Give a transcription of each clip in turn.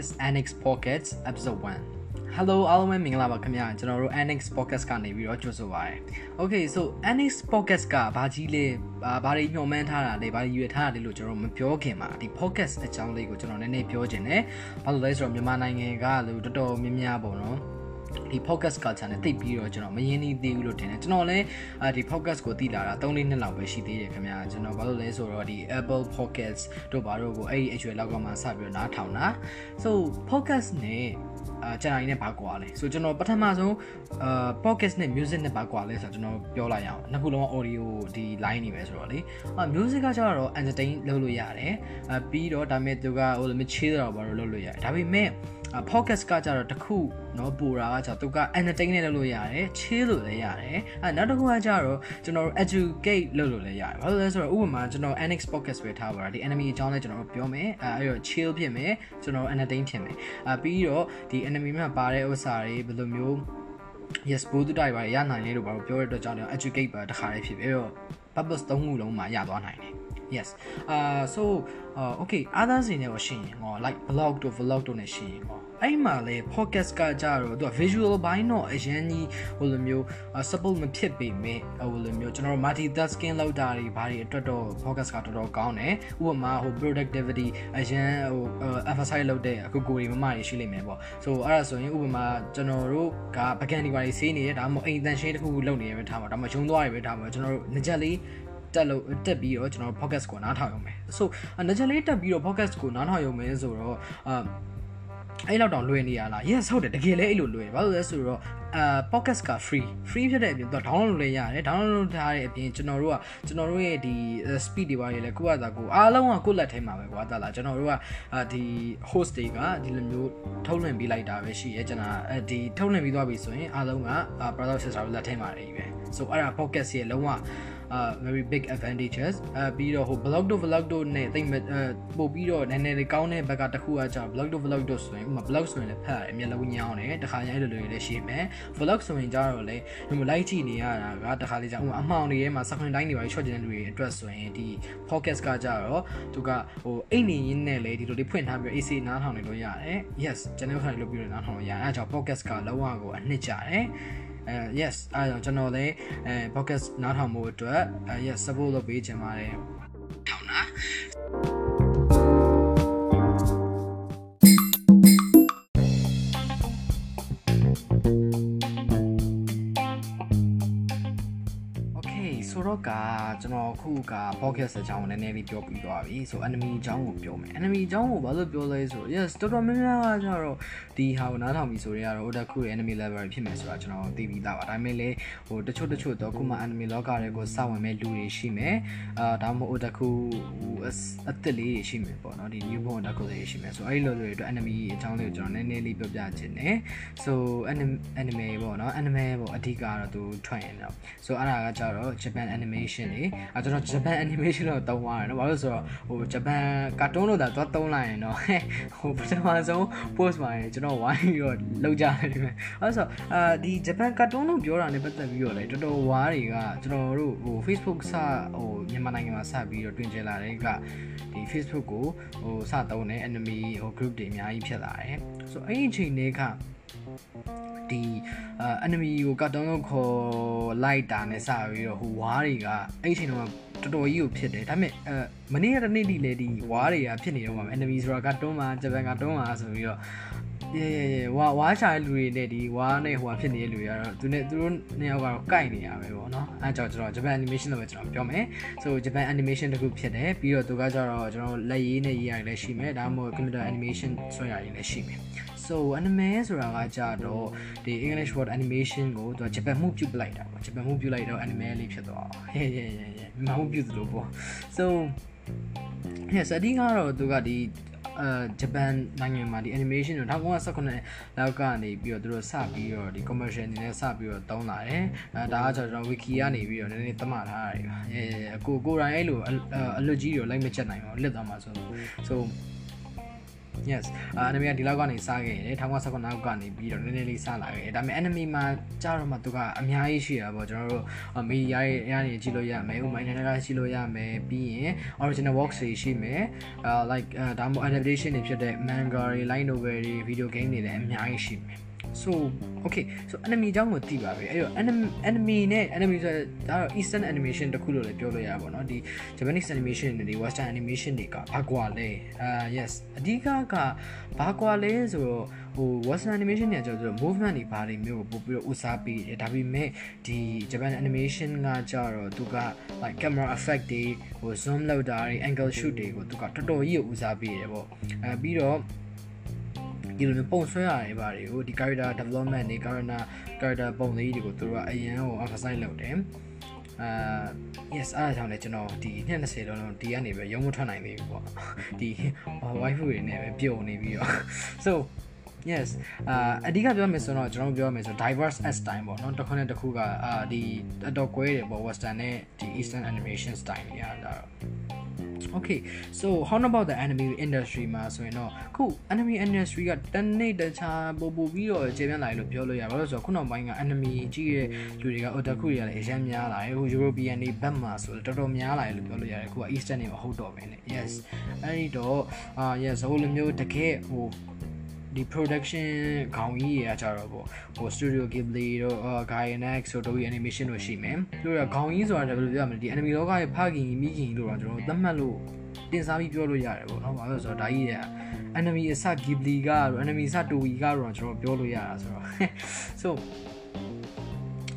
is Annex Pockets episode 1 Hello အားလုံးပဲမင်္ဂလာပါခင်ဗျာကျွန်တော်တို့ Annex Podcast ကနေပြီးတော့ကြိုဆိုပါရစေ Okay so Annex Podcast ကဘာကြီးလဲဘာတွေညှော်မှန်းထားတာလဲဘာတွေရွေထားတာလဲလို့ကျွန်တော်မပြောခင်မှာဒီ podcast အကြောင်းလေးကိုကျွန်တော်နည်းနည်းပြောချင်တယ်ဘာလို့လဲဆိုတော့မြန်မာနိုင်ငံကလို့တော်တော်များများပေါ့နော် ဒီ podcast culture နဲ့တိတ်ပြီးတော့ကျွန်တော်မရင်းနှီးသေးဘူးလို့ထင်တယ်ကျွန်တော်လည်းဒီ podcast ကိုသိလာတာ3-4နှစ်လောက်ပဲရှိသေးတယ်ခင်ဗျာကျွန်တော်ဘာလို့လဲဆိုတော့ဒီ Apple Podcasts တို့ဘာတို့ကိုအဲ့ဒီအရွယ်လောက်ကမှစပြီးတော့နားထောင်တာ so podcast နဲ့အာကျွန်တော်ရင်းနဲ့ဘာကွာလဲဆိုကျွန်တော်ပထမဆုံးအာ podcast နဲ့ music နဲ့ဘာကွာလဲဆိုတော့ကျွန်တော်ပြောလိုက်ရအောင်နှစ်ခုလုံး audio ဒီ line နေပဲဆိုတော့လေအာ music ကကျတော့ entertain လုပ်လို့ရတယ်အာပြီးတော့ဒါပေမဲ့သူကဟိုလိုမျိုး chill တော့ဘာလို့လုပ်လို့ရတယ်ဒါပေမဲ့ podcast ကကြတော့တခုเนาะပူတာကကြတော့သူက entertain နဲ့လုပ်လို့ရတယ် chill လို့လည်းရတယ်အဲနောက်တစ်ခုကကြတော့ကျွန်တော်တို့ educate လုပ်လို့လည်းရတယ်ဘာလို့လဲဆိုတော့ဥပမာကျွန်တော် annex podcast ပဲထားပါတာဒီ enemy အကြောင်းလည်းကျွန်တော်တို့ပြောမယ်အဲအဲ့တော့ chill ဖြစ်မယ်ကျွန်တော် entertain ဖြစ်မယ်အဲပြီးတော့ဒီ enemy မှာပါတဲ့ဥစ္စာတွေဘယ်လိုမျိုး yes ဘိုးတူတိုက်ပါရနိုင်လေလို့ဘာလို့ပြောရတဲ့အတွက်ကြောင့် educate ပါတခါလေးဖြစ်ပြီးတော့ purpose သုံးခုလုံးမှာရသွားနိုင်တယ် yes အာ so uh okay others တွေနဲ့ရှင်းရင်ဟော like blog တို့ vlog တို့နဲ့ရှင်းရင်ဟောအဲ့မှာလေ podcast ကကြတော့သူက visual ဘိုင်းတော့အရင်ကြီးဟိုလိုမျိုး support မဖြစ်ပေမဲ့ဟိုလိုမျိုးကျွန်တော်တို့ multitasking လောက်တာတွေဘာတွေအတွက်တော့ podcast ကတော်တော်ကောင်းတယ်ဥပမာဟို productivity အရင်ဟို emphasize လုပ်တဲ့အခုကိုတွေမမတွေရှိလိမ့်မယ်ပေါ့ so အဲ့ဒါဆိုရင်ဥပမာကျွန်တော်တို့ကပကံဒီပါတွေဆေးနေတယ်ဒါမှမဟုတ်အိမ်တန်ရှင်းတစ်ခုခုလုပ်နေရပဲထားမှာဒါမှရုံသွားရပဲထားမှာကျွန်တော်တို့ငကြက်လေး တက်လို့တက်ပြီးတော့ကျွန်တော် podcast ကိုနားထောင်ရုံပဲဆိုငကြက်လေးတက်ပြီးတော့ podcast ကိုနားထောင်ရုံပဲဆိုတော့အာအဲ့လောက်တောင်လွယ်နေရလား yes ဟုတ်တယ်တကယ်လည်းအဲ့လိုလွယ်ဘာလို့လဲဆိုတော့အာ podcast က free free ဖြစ်တဲ့အပြင်သူ download လုပ်လည်းရတယ် download လုပ်ထားတဲ့အပြင်ကျွန်တော်တို့ကကျွန်တော်တို့ရဲ့ဒီ speed တွေပါလေကိုယ့်အသာကိုအားလုံးကကိုယ့်လက်ထဲမှာပဲကွာတလားကျွန်တော်တို့ကဒီ host တွေကဒီလိုမျိုးထုတ်လွှင့်ပေးလိုက်တာပဲရှိရဲကျွန်တော်ဒီထုတ်လွှင့်ပြီးသွားပြီဆိုရင်အားလုံးက brother sister လက်ထဲမှာနေပြီပဲ so အဲ့ဒါ podcast ရဲ့လုံးဝ uh very big advantages အဲပြီးတော့ဟို blog တို့ vlog တို့နဲ့တိတ်မပို့ပြီးတော့နည်းနည်းလေးကောင်းတဲ့ဘက်ကတစ်ခုကကြာ blog တို့ vlog တို့ဆိုရင်ဥပမာ blog ဆိုရင်လည်းဖတ်ရတယ်မျက်လုံးညောင်းတယ်တခါကျအဲ့လိုလိုလည်းရှိမယ် vlog ဆိုရင်ကြာတော့လေဒီလို like ကြည့်နေရတာကတခါလေးကြာဥပမာအမှောင်တွေထဲမှာ second line တွေပါ short ကျင်တဲ့လူတွေအတွက်ဆိုရင်ဒီ podcast ကကြာတော့သူကဟိုအိတ်နေရင်းနဲ့လေဒီလိုလေးဖွင့်ထားပြီး AC နားထောင်နေလို့ရတယ် yes ကျွန်တော်ခိုင်လို့ပြီးတော့နားထောင်လို့ရတယ်အဲကြောင့် podcast ကလုံးဝကိုအနှစ်ကြတယ် အဲ yes အဲကြောင့်ကျွန်တော်လည်းအဲ podcast နားထောင်မှုအတွက်အဲ yes support လုပ်ပေးချင်ပါတယ်ထောင်နာ ကကျွန်တော်အခုက podcast အကြောင်းကိုနည်းနည်းလေးပြောပြီးသွားပြီဆို enemy အကြောင်းကိုပြောမယ် enemy အကြောင်းကိုဘာလို့ပြောလဲဆိုတော့ yes တော်တော်များများကကျတော့ဒီဟာကိုနားထောင်ပြီးဆိုတော့ otaku ရဲ့ enemy level ဖြစ်မယ်ဆိုတာကျွန်တော်သိပြီးသားပါဒါပေမဲ့လည်းဟိုတချို့တချို့တော့ခုမှ enemy လောကတွေကိုစဝင်မဲ့လူတွေရှိမယ်အာဒါမှမဟုတ် otaku အသစ်လေးရှိမယ်ပေါ့နော်ဒီ new born otaku တွေရှိမယ်ဆိုအဲ့ဒီလိုတွေအတွက် enemy အကြောင်းလေးကိုကျွန်တော်နည်းနည်းလေးပြောပြချင်တယ် so anime ပေါ့နော် anime ပေါ့အဓိကတော့သူထွက်ရင်တော့ so အဲ့ဒါကကျတော့ Japan animation လေအဲကျွန်တော် Japan animation တော့တုံးသွားတယ်နော်ဘာလို့ဆိုတော့ဟို Japan cartoon လို့သာသွားတုံးလိုက်ရင်တော့ဟိုပထမဆုံး post မှာကျွန်တော်ဝိုင်းပြီးတော့လောက်ကြတယ်ဒီမဲ့အဲဆိုအာဒီ Japan cartoon လို့ပြောတာနဲ့ပတ်သက်ပြီးတော့လေတော်တော်ဝါးတွေကကျွန်တော်တို့ဟို Facebook စဟိုမြန်မာနိုင်ငံမှာစပြီးတော့တွင်ကျလာတဲ့ကဒီ Facebook ကိုဟိုစတုံးတဲ့ enemy ဟို group တွေအများကြီးဖြစ်လာတယ်ဆိုအဲ့ဒီအချိန်တွေကဒီ enemy ကိုကတ်တုံးလို့ခေါ်လိုက်တာနဲ့စပြီးတော့ဟိုဝါးတွေကအဲ့ချိန်တော့တော်တော်ကြီးကိုဖြစ်တယ်ဒါပေမဲ့အဲမနေ့ကတနေ့ဒီလေဒီဝါးတွေကဖြစ်နေတော့မှာ enemy ဆိုတာကတွန်းမှာဂျပန်ကတွန်းမှာဆိုပြီးတော့ရေရေရေဝါဝါချာလူတွေနဲ့ဒီဝါနဲ့ဟိုဖြစ်နေတဲ့လူတွေကတော့သူနဲ့သူတို့နှစ်ယောက်ကတော့ကိုက်နေရပဲပေါ့နော်အဲကြောင့်ကျွန်တော်ဂျပန် animation လို့ပဲကျွန်တော်ပြောမယ်ဆိုဂျပန် animation တခုဖြစ်တယ်ပြီးတော့သူကကြတော့ကျွန်တော်လက်ရေးနဲ့ရေးရတယ်လည်းရှိမယ်ဒါမှမဟုတ် computer animation ဆွဲရတယ်လည်းရှိမယ် so anime ဆိုတာကကြတော့ဒီ English word animation ကိုသူကဂျပန်မှုပြုတ်လိုက်တာပေါ့ဂျပန်မှုပြုတ်လိုက်တော့ anime လေးဖြစ်သွားဟဲ့ဟဲ့ဟဲ့ဟဲ့မဟုတ်ပြုတ်သလိုပေါ့ so yes အဓိကတော့သူကဒီအဲဂျပန်နိုင်ငံမှာဒီ animation ကို1919လောက်ကနေပြီးတော့သူတို့စပြီးတော့ဒီ commercial အနေနဲ့စပြီးတော့တုံးလာတယ်အဲဒါကကျွန်တော် wiki ကနေပြီးတော့နည်းနည်းသတ်မှတ်ထားရတယ်ပါအဲကိုကိုရိုင်းအဲ့လိုအလွတ်ကြီးတွေလိုက်မချက်နိုင်ပါဘူးလစ်သွားမှာဆိုဆို yes anime ကဒီလောက်ကနေစခဲ့တယ်1919နောက်ကနေပြီးတော့နည်းနည်းလေးစလာခဲ့တယ်ဒါပေမဲ့ anime မှာကြာတော့မှသူကအများကြီးရှိတာပေါ့ကျွန်တော်တို့ media ရဲ့အရာတွေကြည့်လို့ရမယ်ဥပမာ internet ကကြည့်လို့ရမယ်ပြီးရင် original works တွေရှိမယ် like ဒါမှမဟုတ် adaptation တွေဖြစ်တဲ့ manga တွေ light novel တွေ video game တွေလည်းအများကြီးရှိမယ် so okay so anime အကြောင်းကိုသိပါပြီအဲ့တော့ anime anime နဲ့ anime ဆိုဒါတော့ eastern animation တခုလို့လည်းပြောလို့ရပါတော့เนาะဒီ Japanese animation တွေ western animation တွေကဘာကွာလဲအာ yes အဓိကကဘာကွာလဲဆိုတော့ဟို western animation เนี่ยကျတော့ movement တွေဘာတွေမျိုးကိုပို့ပြီးတော့ဦးစားပေးတယ်ဒါပေမဲ့ဒီ Japan animation ကကြတော့သူက like camera effect တွေဟို zoom လောက်တာတွေ angle shoot တွေကိုသူကတော်တော်ကြီးကိုဦးစားပေးတယ်ပေါ့အဲပြီးတော့ ဒီလိုမျိုးပုံဆွဲရတယ်ဗါတွေကိုဒီ character development တွေ character character ပုံလေးတွေကိုသူတို့ကအရန်ကို emphasize လုပ်တယ်အာ yes အားကြောင့်လည်းကျွန်တော်ဒီ20လုံးလုံးဒီကနေပဲရုံးမထွက်နိုင်သေးဘူးပေါ့ဒီ waifu တွေနဲ့ပဲပြုံနေပြီးတော့ so yes အာအဓိကပြောမယ်ဆိုတော့ကျွန်တော်ပြောမယ်ဆို diverse s style ပေါ့နော်တစ်ခုနဲ့တစ်ခုကအာဒီအတော်ကွဲတယ်ပေါ့ western နဲ့ဒီ eastern animation style တွေอ่ะဒါတော့ Okay so how about the anime industry မှာဆိုရင်တော့ခု anime industry ကတနေ့တခြားပို့ပို့ပြီးတော့ကျေပြန့်လာလို့ပြောလို့ရပါလို့ဆိုတော့ခုနောက်ပိုင်းက anime ကြည့်ရဲ့လူတွေက otaku တွေကလည်းအများများလာတယ်ဟို European တွေဘက်မှာဆိုတော့တော်တော်များလာတယ်လို့ပြောလို့ရတယ်ခုက Eastern တွေမဟုတ်တော့ဘဲနဲ့ yes အဲ့ဒီတော့အာ yes ဟိုလိုမျိုးတကယ်ဟို ဒီ production ခေါင်းကြီးတွေကကြတော့ပေါ့ဟို Studio Ghibli တို့ Gainax ဆိုတော့ animation တို့ရှိမယ်တို့ရခေါင်းကြီးဆိုတာလည်းဘယ်လိုပြောရမလဲဒီ anime လောကရဲ့ဖခင်မိခင်လို့တော့ကျွန်တော်သတ်မှတ်လို့တင်စားပြီးပြောလို့ရတယ်ပေါ့နော်ဘာလို့လဲဆိုတော့ဒါကြီးရဲ့ enemy အစ Ghibli က enemy အစ Toei ကတော့ကျွန်တော်ပြောလို့ရတာဆိုတော့ so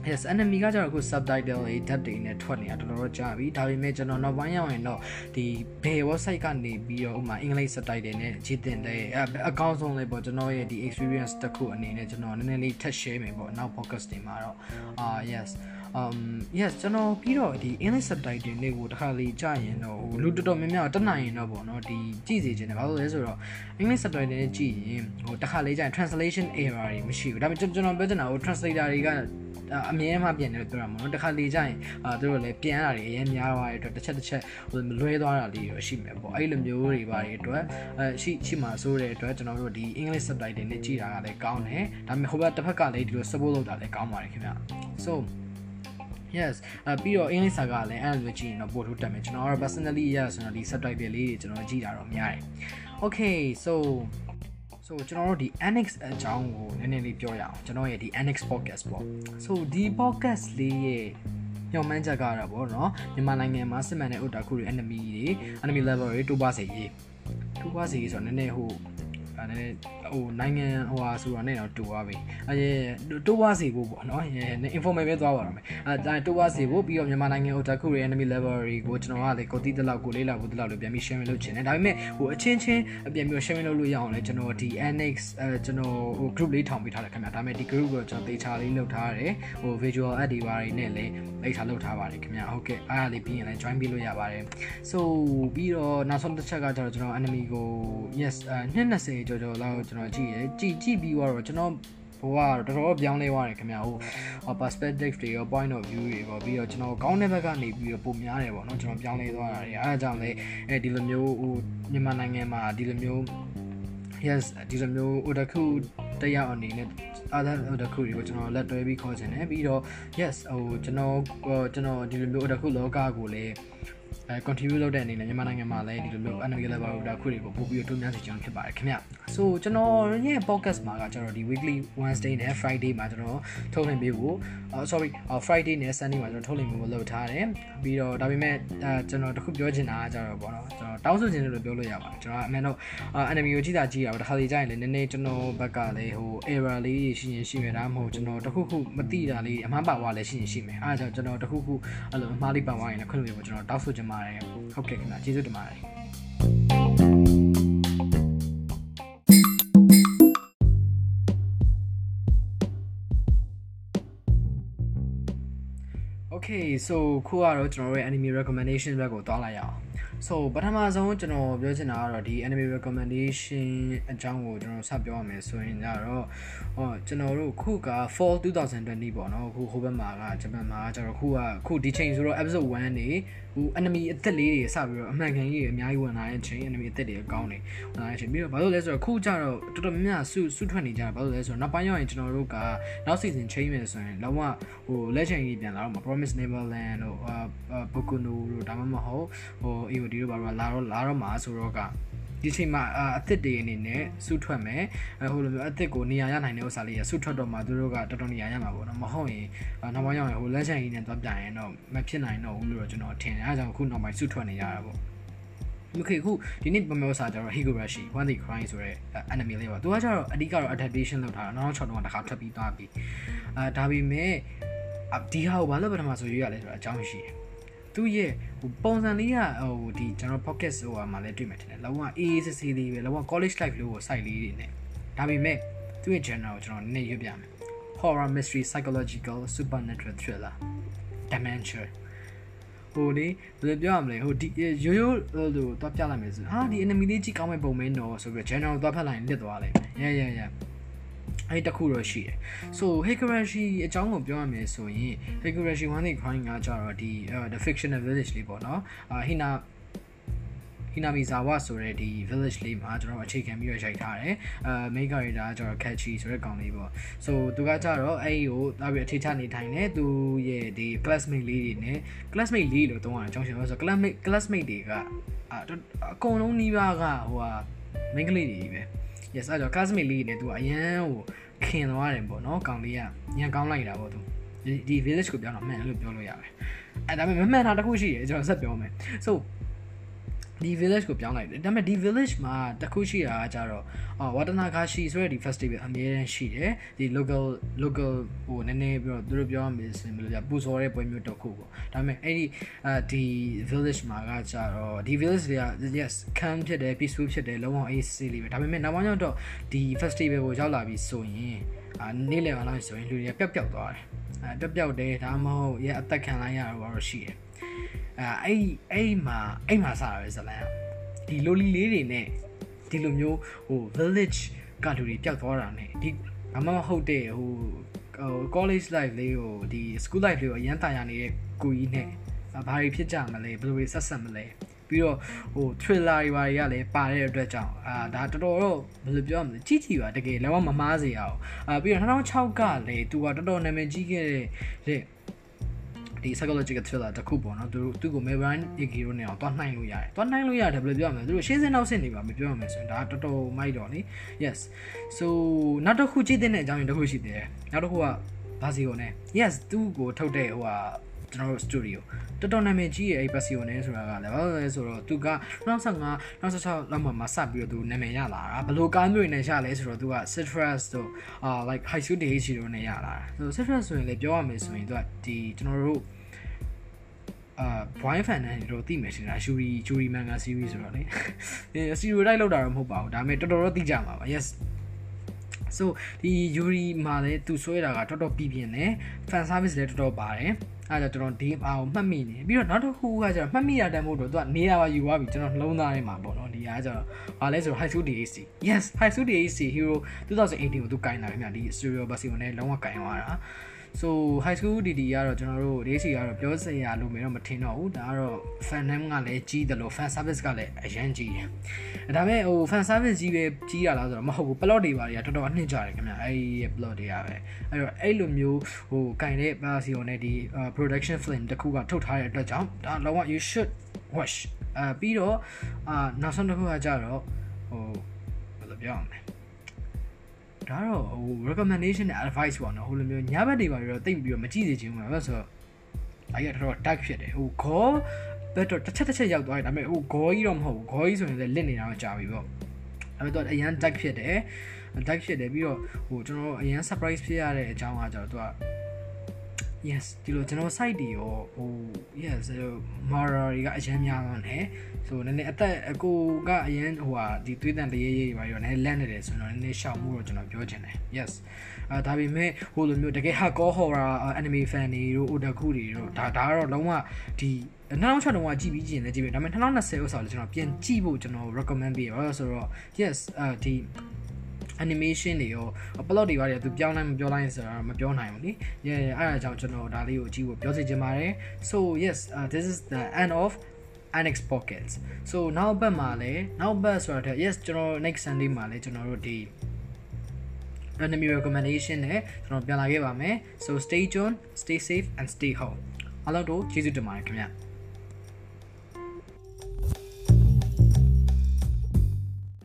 yes enemy ကကျတော့အခု subtitle တွေ dub တွေနဲ့ထွက်နေတာတော်တော်ကြာပြီဒါပေမဲ့ကျွန်တော်နောက်ပိုင်းရောက်ရင်တော့ဒီဘယ် website ကနေပြီးတော့ဥမာအင်္ဂလိပ် subtitle နဲ့ကြည့်တင်တဲ့အကောင့်ဆုံးလေးပေါ့ကျွန်တော်ရဲ့ဒီ experience တစ်ခုအနေနဲ့ကျွန်တော်နည်းနည်းလေးထပ် share မယ်ပေါ့နောက် podcast တွေမှာတော့အာ yes um yes ကျွန်တော်ပြီးတော့ဒီ English subtitle တွေကိုတစ်ခါလေးကြာရင်တော့ဟိုလူတော်တော်များများတက်နိုင်ရင်တော့ပေါ့နော်ဒီကြည့်စီခြင်းတယ်ဘာလို့လဲဆိုတော့ English subtitle နဲ့ကြည့်ရင်ဟိုတစ်ခါလေးကြာရင် translation error တွေမရှိဘူးဒါပေမဲ့ကျွန်တော်ပြောချင်တာဟို translator တွေကအမြဲမှပြန်တယ်လို့ပြောတာမဟုတ်နော်တစ်ခါလေကြာရင်အာတို့လည်းပြန်ရတာတွေအရင်များသွားတဲ့အတွက်တစ်ချက်တစ်ချက်ဟိုလွဲသွားတာလေးရောရှိမယ်ပေါ့အဲ့လိုမျိုးတွေပါတွေအတွက်အဲရှိရှိမှဆိုတဲ့အတွက်ကျွန်တော်တို့ဒီ English subtitle နဲ့ကြည့်တာကလည်းကောင်းတယ်ဒါပေမဲ့ဟိုဘက်တစ်ဖက်ကလည်းဒီလို support လုပ်တာလည်းကောင်းပါတယ်ခင်ဗျ so yes အပြီးတော့ English စာကလည်းအဲ့လိုကြည့်ရင်တော့ပို့ထုတ်တက်မယ်ကျွန်တော်ကတော့ personally ရဆိုတော့ဒီ subtitle လေးတွေကျွန်တော်ကြည့်တာတော့များတယ် okay so so ကျွန်တော်တို့ဒီ annex အကြောင်းကိုနည်းနည်းလေးပြောရအောင်ကျွန်တော်ရဲ့ဒီ annex podcast ပေါ့ so ဒီ podcast လေးရဲ့ညှော်မှန်းချက်ကတော့ဗောနော်မြန်မာနိုင်ငံမှာစစ်မှန်တဲ့ otaku တွေ enemy တွေ enemy level တွေတိုးပါစေရေးတိုးပါစေရေးဆိုတော့နည်းနည်းဟို အဲနည်းနည်းဟိုနိုင်ငံဟိုဟာဆိုတော့နဲ့တော့တူသွားပြီအဲတိုးွားစီဖို့ပေါ့နော် informal ပဲသွားပါတော့မယ်အဲတိုးွားစီဖို့ပြီးတော့မြန်မာနိုင်ငံ otaku ရဲ့ enemy level တွေကိုကျွန်တော်ကလေကိုတီးတလောက်ကိုလေးလောက်ကိုတလောက်လို့ပြန်ပြီး sharing လုပ်ချင်တယ်ဒါပေမဲ့ဟိုအချင်းချင်းပြန်ပြီး sharing လုပ်လို့ရအောင်လဲကျွန်တော်ဒီ annex အဲကျွန်တော်ဟို group လေးထောင်ပေးထားတယ်ခင်ဗျာဒါပေမဲ့ဒီ group ကိုကျွန်တော် data လေးလုပ်ထားတယ်ဟို visual add တွေပါတွေနဲ့လည်း data လုပ်ထားပါတယ်ခင်ဗျာဟုတ်ကဲ့အားလေးပြီးရင်လည်း join ပေးလို့ရပါတယ် so ပြီးတော့နောက်ဆုံးတစ်ချက်ကကျတော့ကျွန်တော် enemy ကို yes 220ကျော်ကျော်လောက်ကျွန်တော်ကြည့်ရကြည့်ကြည့်ပြီးတော့ကျွန်တော်ဟိုကတော်တော်ပြောင်းလဲသွားတယ်ခင်ဗျာဟို perspective တွေရော point of view တွေရောပြီးတော့ကျွန်တော်ကောင်းတဲ့ဘက်ကနေပြီးတော့ပုံများတယ်ပေါ့နော်ကျွန်တော်ပြောင်းလဲသွားတာတွေအဲအကြောင်းလေအဲဒီလိုမျိုးဟိုမြန်မာနိုင်ငံမှာဒီလိုမျိုး yes ဒီလိုမျိုး otaku တရားအနေနဲ့ other otaku တွေကိုကျွန်တော်လက်တွဲပြီးခေါ်ချင်တယ်ပြီးတော့ yes ဟိုကျွန်တော်ကျွန်တော်ဒီလိုမျိုး otaku လောကကိုလည်း အဲ contribute လုပ်တဲ့အနေနဲ့မြန်မာနိုင်ငံမှာလည်းဒီလိုမျိုး anime level ကိုဒါခုတွေကိုပို့ပြီးတိုးများစီကျွန်တော်ဖြစ်ပါတယ်ခင်ဗျ။ So ကျွန်တော်ရဲ့ podcast မှာကကျွန်တော်ဒီ weekly Wednesday နဲ့ Friday မှာကျွန်တော်ထုတ်လွှင့်ပေးဖို့ sorry Friday နဲ့ Sunday မှာကျွန်တော်ထုတ်လွှင့်ပေးဖို့လုပ်ထားတယ်။ပြီးတော့ဒါပေမဲ့အဲကျွန်တော်တခုပြောချင်တာကကျတော့ပေါ့နော်ကျွန်တော်တောင်းဆိုချင်တယ်လို့ပြောလို့ရပါတယ်။ကျွန်တော်အမှန်တော့ anime ကိုကြည့်တာကြည့်ရအောင်တစ်ခါလေကြာရင်လည်းနည်းနည်းကျွန်တော်ဘက်ကလည်းဟို error လေးရှိရင်ရှိမယ်ဒါမှမဟုတ်ကျွန်တော်တခုခုမသိတာလေးအမှားပါသွားလည်းရှိရင်ရှိမယ်။အဲဒါကြောင့်ကျွန်တော်တခုခုအဲ့လိုအမှားလေးပါသွားရင်လည်းခွင့်လို့ရပါကျွန်တော်တောင်းဆိုချင်ပါတယ်ဟုတ်ကဲ့ခင်ဗျာကျေးဇူးတင်ပါတယ်โอเค so ခုကတော့ကျွန်တော်တို့ရဲ့ anime recommendation ဘက်ကိုသွားလိုက်ရအောင် so ပထမဆုံးကျွန်တော်ပြောချင်တာကတော့ဒီ anime recommendation အကြောင်းကိုကျွန်တော်ဆက်ပြောရမယ်ဆိုရင်ကြတော့ဟောကျွန်တော်တို့ခုက fall 2020ပေါ့နော်ခုဟိုဘက်မှာကဂျပန်မှာကျတော့ခုကခုဒီချိန်ဆိုတော့ episode 1နေ ဟို enemy အသက်လေးတွေစပြီးတော့အမှန်ကန်ကြီးတွေအများကြီးဝင်လာတဲ့ချိန် enemy အသက်တွေအကောင်းနေဝင်လာတဲ့ချိန်ပြီးတော့ဘာလို့လဲဆိုတော့ခုကျတော့တော်တော်များများဆုဆုထွက်နေကြတာဘာလို့လဲဆိုတော့နောက်ပိုင်းရောက်ရင်ကျွန်တော်တို့ကနောက် season change မယ်ဆိုရင်လုံးဝဟို legend ကြီးပြန်လာတော့မှာ promise neverland တို့ boku no တို့ဒါမှမဟုတ်ဟို AOD တို့ဘာလို့လာတော့လာတော့မှာဆိုတော့က ဒီချိန်မှာအအစ်စ်တွေအနေနဲ့စုထွက်မယ်ဟိုလိုမျိုးအစ်စ်ကိုနေရာရနိုင်တဲ့ဥစ္စာလေးရစုထွက်တော့မှသူတို့ကတော်တော်နေရာရမှာပေါ့နော်မဟုတ်ရင်နောက်ပိုင်းရောက်ရင်ဟိုလက်ချန်ကြီးနဲ့သွားပြရင်တော့မဖြစ်နိုင်တော့ဘူးလို့တော့ကျွန်တော်ထင်တယ်အဲဒါကြောင့်ခုနောက်ပိုင်းစုထွက်နေရတာပေါ့ Okay ခုဒီနေ့ပမောစာကျတော့ Higurashi One the Crying ဆိုတဲ့ anime လေးပါသူကကျတော့အဓိကတော့ adaptation လုပ်ထားတာနောက်6တော့တခါထပ်ပြီးသွားပြီအာဒါပေမဲ့ဒီဟာကိုဘာလို့ပထမဆိုရွေးရလဲဆိုတော့အကြောင်းရှိတယ် သူရဲ့ဟိုပုံစံလေးကဟိုဒီကျွန်တော် pocket ဟိုမှာလည်းတွေ့မှထင်တယ်လုံးဝအေးအေးဆေးဆေးလေးပဲလုံးဝ college life လို့ကို site လေးတွေနဲ့ဒါပေမဲ့သူရဲ့ genre ကိုကျွန်တော်နည်းနည်းရွေးပြမယ် horror mystery psychological supernatural thriller dimension ဟိုလေဘယ်လိုပြောရမလဲဟိုဒီရိုးရိုးလို့တော့ပြလိုက်မယ်ဆိုဟာဒီ enemy လေးကြည့်ကောင်းမဲ့ပုံမင်းတော့ဆိုပြီး general သွားဖက်လိုက်ရင်လစ်သွားလိမ့်မယ် yeah yeah yeah အဲ့တခုတော့ရှိတယ် so Higurashi အကြောင်းကိုပြောရမယ်ဆိုရင် Higurashi one day crying ကကြတော့ဒီ the fictional village လေးပေါ့နော်အာ Hina ဟီနာမီဇာဝဆိုတဲ့ဒီ village လေးမှာကျွန်တော်အခြေခံပြီးတော့ရိုက်ထားတယ်အဲ main character ကကျွန်တော် catchy ဆိုတဲ့ကောင်လေးပေါ့ so သူကကြတော့အဲ့ဒီကိုတာပြီးအခြေချနေထိုင်နေသူရဲ့ဒီ classmate လေးတွေနဲ့ classmate လေးလို့တုံးတာအကြောင်းရှင်လို့ဆို classmate classmate တွေကအကုန်လုံးနှီးပါးကဟိုဟာ main ကလေးတွေပဲ yes အဲ့တော့ classmate လေးနဲ့သူကအရန်ဟိုခင်သွားတယ်ပေါ့နော်ကောင်လေးကညံကောင်းလိုက်တာပေါ့သူဒီ village ကိုပြောတော့မှန်လို့ပြောလို့ရတယ်အဲဒါပေမဲ့မမှန်တာတခုရှိတယ်ကျွန်တော်ဆက်ပြောမယ် so ဒီ village ကိုပြောင်းလိုက်တယ်ဒါပေမဲ့ဒီ village မှာတခုရှိတာကကြတော့အော်ဝါတနာကာရှိဆိုတဲ့ဒီ festival အများကြီးရှိတယ်ဒီ local local ဟိုနည်းနည်းပြီးတော့သူတို့ပြောရမယ်ဆိုရင်ဘယ်လိုလဲပူစော်တဲ့ပွဲမျိုးတစ်ခုပေါ့ဒါပေမဲ့အဲ့ဒီအဲဒီ village မှာကကြတော့ဒီ village တွေက yes calm ဖြစ်တယ် peaceful ဖြစ်တယ်လုံးဝအေးဆေးလေးပဲဒါပေမဲ့နောက်ပိုင်းတော့ဒီ festival ကိုရောက်လာပြီးဆိုရင်အာနေ့လယ်ပိုင်းလောက်ဆိုရင်လူတွေကပျောက်ပျောက်သွားတယ်အဲပျောက်ပျောက်တယ်ဒါမှမဟုတ်ရအသက်ခံလိုက်ရတော့ရှိတယ် အဲအဲ့အဲ့မှာအဲ့မှာစတာပဲဇလန်ဒီလိုလီလေးတွေနဲ့ဒီလိုမျိုးဟို village ကလူတွေပျောက်သွားတာ ਨੇ ဒီဘာမှမဟုတ်တဲ့ဟိုဟို college life လေးကိုဒီ school life လေးကိုအရန်တာရနေတဲ့ကိုကြီးနဲ့ဘာတွေဖြစ်ကြမလဲဘယ်လိုတွေဆက်ဆက်မလဲပြီးတော့ဟို thriller တွေဘာတွေကလည်းပါတဲ့အတွက်ကြောင့်အာဒါတော်တော်တော့ဘယ်လိုပြောရမလဲကြီးကြီးပါတကယ်လည်းမမားစေရအောင်အာပြီးတော့2006ကလည်းသူကတော်တော်နာမည်ကြီးခဲ့တဲ့ ဒီ psychological thriller တခုပေါ့နော်သူသူ့ကို Meran Ikiro နဲ့အောင်တွားနှိုင်းလို့ရတယ်တွားနှိုင်းလို့ရတယ်ဘယ်လိုပြောရမလဲသူတို့ရှင်းစင်းနောက်ဆင့်နေပါမပြောရမယ်ဆိုရင်ဒါတော်တော်မိုက်တော့လေ yes so နောက်တစ်ခုကြည့်တဲ့အကြောင်းရင်းတစ်ခုရှိသေးတယ်နောက်တစ်ခုကဘာစီကိုနဲ့ yes သူ့ကိုထုတ်တဲ့ဟိုဟာကျွန်တော်တို့ studio တော်တော်နာမည်ကြီးရဲ့အဲ့ Passion နဲ့ဆိုတာကလည်းဘာလို့လဲဆိုတော့သူက2015 2016လောက်မှာမစပြီးတော့သူနာမည်ရလာတာဘယ်လိုကားမျိုးနဲ့ရလဲဆိုတော့သူက Citrus တို့အာ like High School Days တို့နဲ့ရလာတာဆို Citrus ဆိုရင်လည်းပြောရမယ်ဆိုရင်သူကဒီကျွန်တော်တို့ အာ Brian Fan နဲ့တို့သိမယ်ရှင်လား Shuri Shuri Manga series ဆိုတော့လေအဲ stereotype လောက်တာတော့မဟုတ်ပါဘူးဒါပေမဲ့တော်တော်တော့သိကြမှာပါ yes so ဒီ Yuri မှာလည်းသူဆွဲတာကတော်တော်ပြပြင်းတယ် fan service လည်းတော်တော်ပါတယ်အဲ့ဒါကျွန်တော်ဒီအားကိုမှတ်မိနေပြီးတော့နောက်တစ်ခုကကျတော့မှတ်မိရတဲ့မို့တော့သူကနေရာပါယူသွားပြီကျွန်တော်နှလုံးသားထဲမှာပေါ့နော်ဒီအားကျတော့ဘာလဲဆိုတော့ High School DAC yes High School DAC Hero 2018ကိုသူကင်လာခင်ဗျဒီ Studio Version နဲ့လုံးဝကင်သွားတာ so high school DD ကတော့ကျွန်တော်တို့ DC ကတော့ပြောစရာလို့မတော့မထင်တော့ဘူးဒါကတော့ fan name ကလည်းကြီးတယ်လို့ fan service ကလည်းအရင်ကြီးတယ်ဒါပေမဲ့ဟို fan service ကြီးပဲကြီးရလားဆိုတော့မဟုတ်ဘူး plot တွေပါတွေကတော်တော်အနှစ်ကြတယ်ခင်ဗျအဲ့ဒီ plot တွေကပဲအဲ့တော့အဲ့လိုမျိုးဟိုကင်တဲ့ version နဲ့ဒီ production film တခုကထုတ်ထားတဲ့အတွက်ကြောင့်ဒါလုံးဝ you should watch အာပြီးတော့အာနောက်ဆုံးတစ်ခုကကြတော့ဟိုဘယ်လိုပြောရမလဲ ဒါတော့ဟို recommendation နဲ့ advice ပေါ့နော်ဟိုလိုမျိုးညဘက်တွေပါတော့တိတ်ပြီးတော့မကြည့်စေချင်ဘူးပါဆိုတော့အဲ့ရတော့ dark ဖြစ်တယ်ဟိုခေါ်ဘက်တော့တစ်ချက်တစ်ချက်ရောက်သွားတယ်ဒါပေမဲ့ဟိုဂေါ်ကြီးတော့မဟုတ်ဘူးဂေါ်ကြီးဆိုရင်လည်းလစ်နေတာတော့ကြာပြီပေါ့ဒါပေမဲ့တော့အရန် dark ဖြစ်တယ် dark ဖြစ်တယ်ပြီးတော့ဟိုကျွန်တော်အရန် surprise ဖြစ်ရတဲ့အကြောင်းကကျတော့သူက yes ဒီလိုကျွန်တော် site တွေရောဟို yes mara တွေကအရင်များတော့တယ်ဆိုနည်းနည်းအသက်အကိုကအရင်ဟိုဟာဒီသွေးတန်တရေရေးတွေပါရောနည်းလက်နေတယ်ဆိုတော့နည်းနည်းရှောက်မှုတော့ကျွန်တော်ပြောချင်တယ် yes အာဒါပေမဲ့ဟိုလိုမျိုးတကယ် hardcore horror anime fan တွေတို့ otaku တွေတို့ဒါဒါကတော့လုံးဝဒီ2006တုန်းကကြည့်ပြီးကြည့်ရင်လည်းကြည့်ပြီဒါပေမဲ့2020ဥစ္စာကိုကျွန်တော်ပြန်ကြည့်ဖို့ကျွန်တော် recommend ပေးရတော့ဆိုတော့ yes အာဒီ animation တွေရော plot တွေပါတယ်သူပြောင်းလိုက်မပြောလိုက်ဆိုတာမပြောနိုင်ဘူးလी yeah အဲ့ဒါကြောင့်ကျွန်တော်ဒါလေးကိုကြည့်ဖို့ပြောစီချင်ပါတယ် so yes uh, this is the end of annex pockets so နောက်ဘက်မှာလည်းနောက်ဘက်ဆိုတော့ yes ကျွန်တော် next sunday မှာလည်းကျွန်တော်တို့ဒီ enemy recommendation နဲ့ကျွန်တော်ပြန်လာခဲ့ပါမယ် so stay tuned stay safe and stay home အားလုံးတို့ကျေးဇူးတင်ပါတယ်ခင်ဗျာ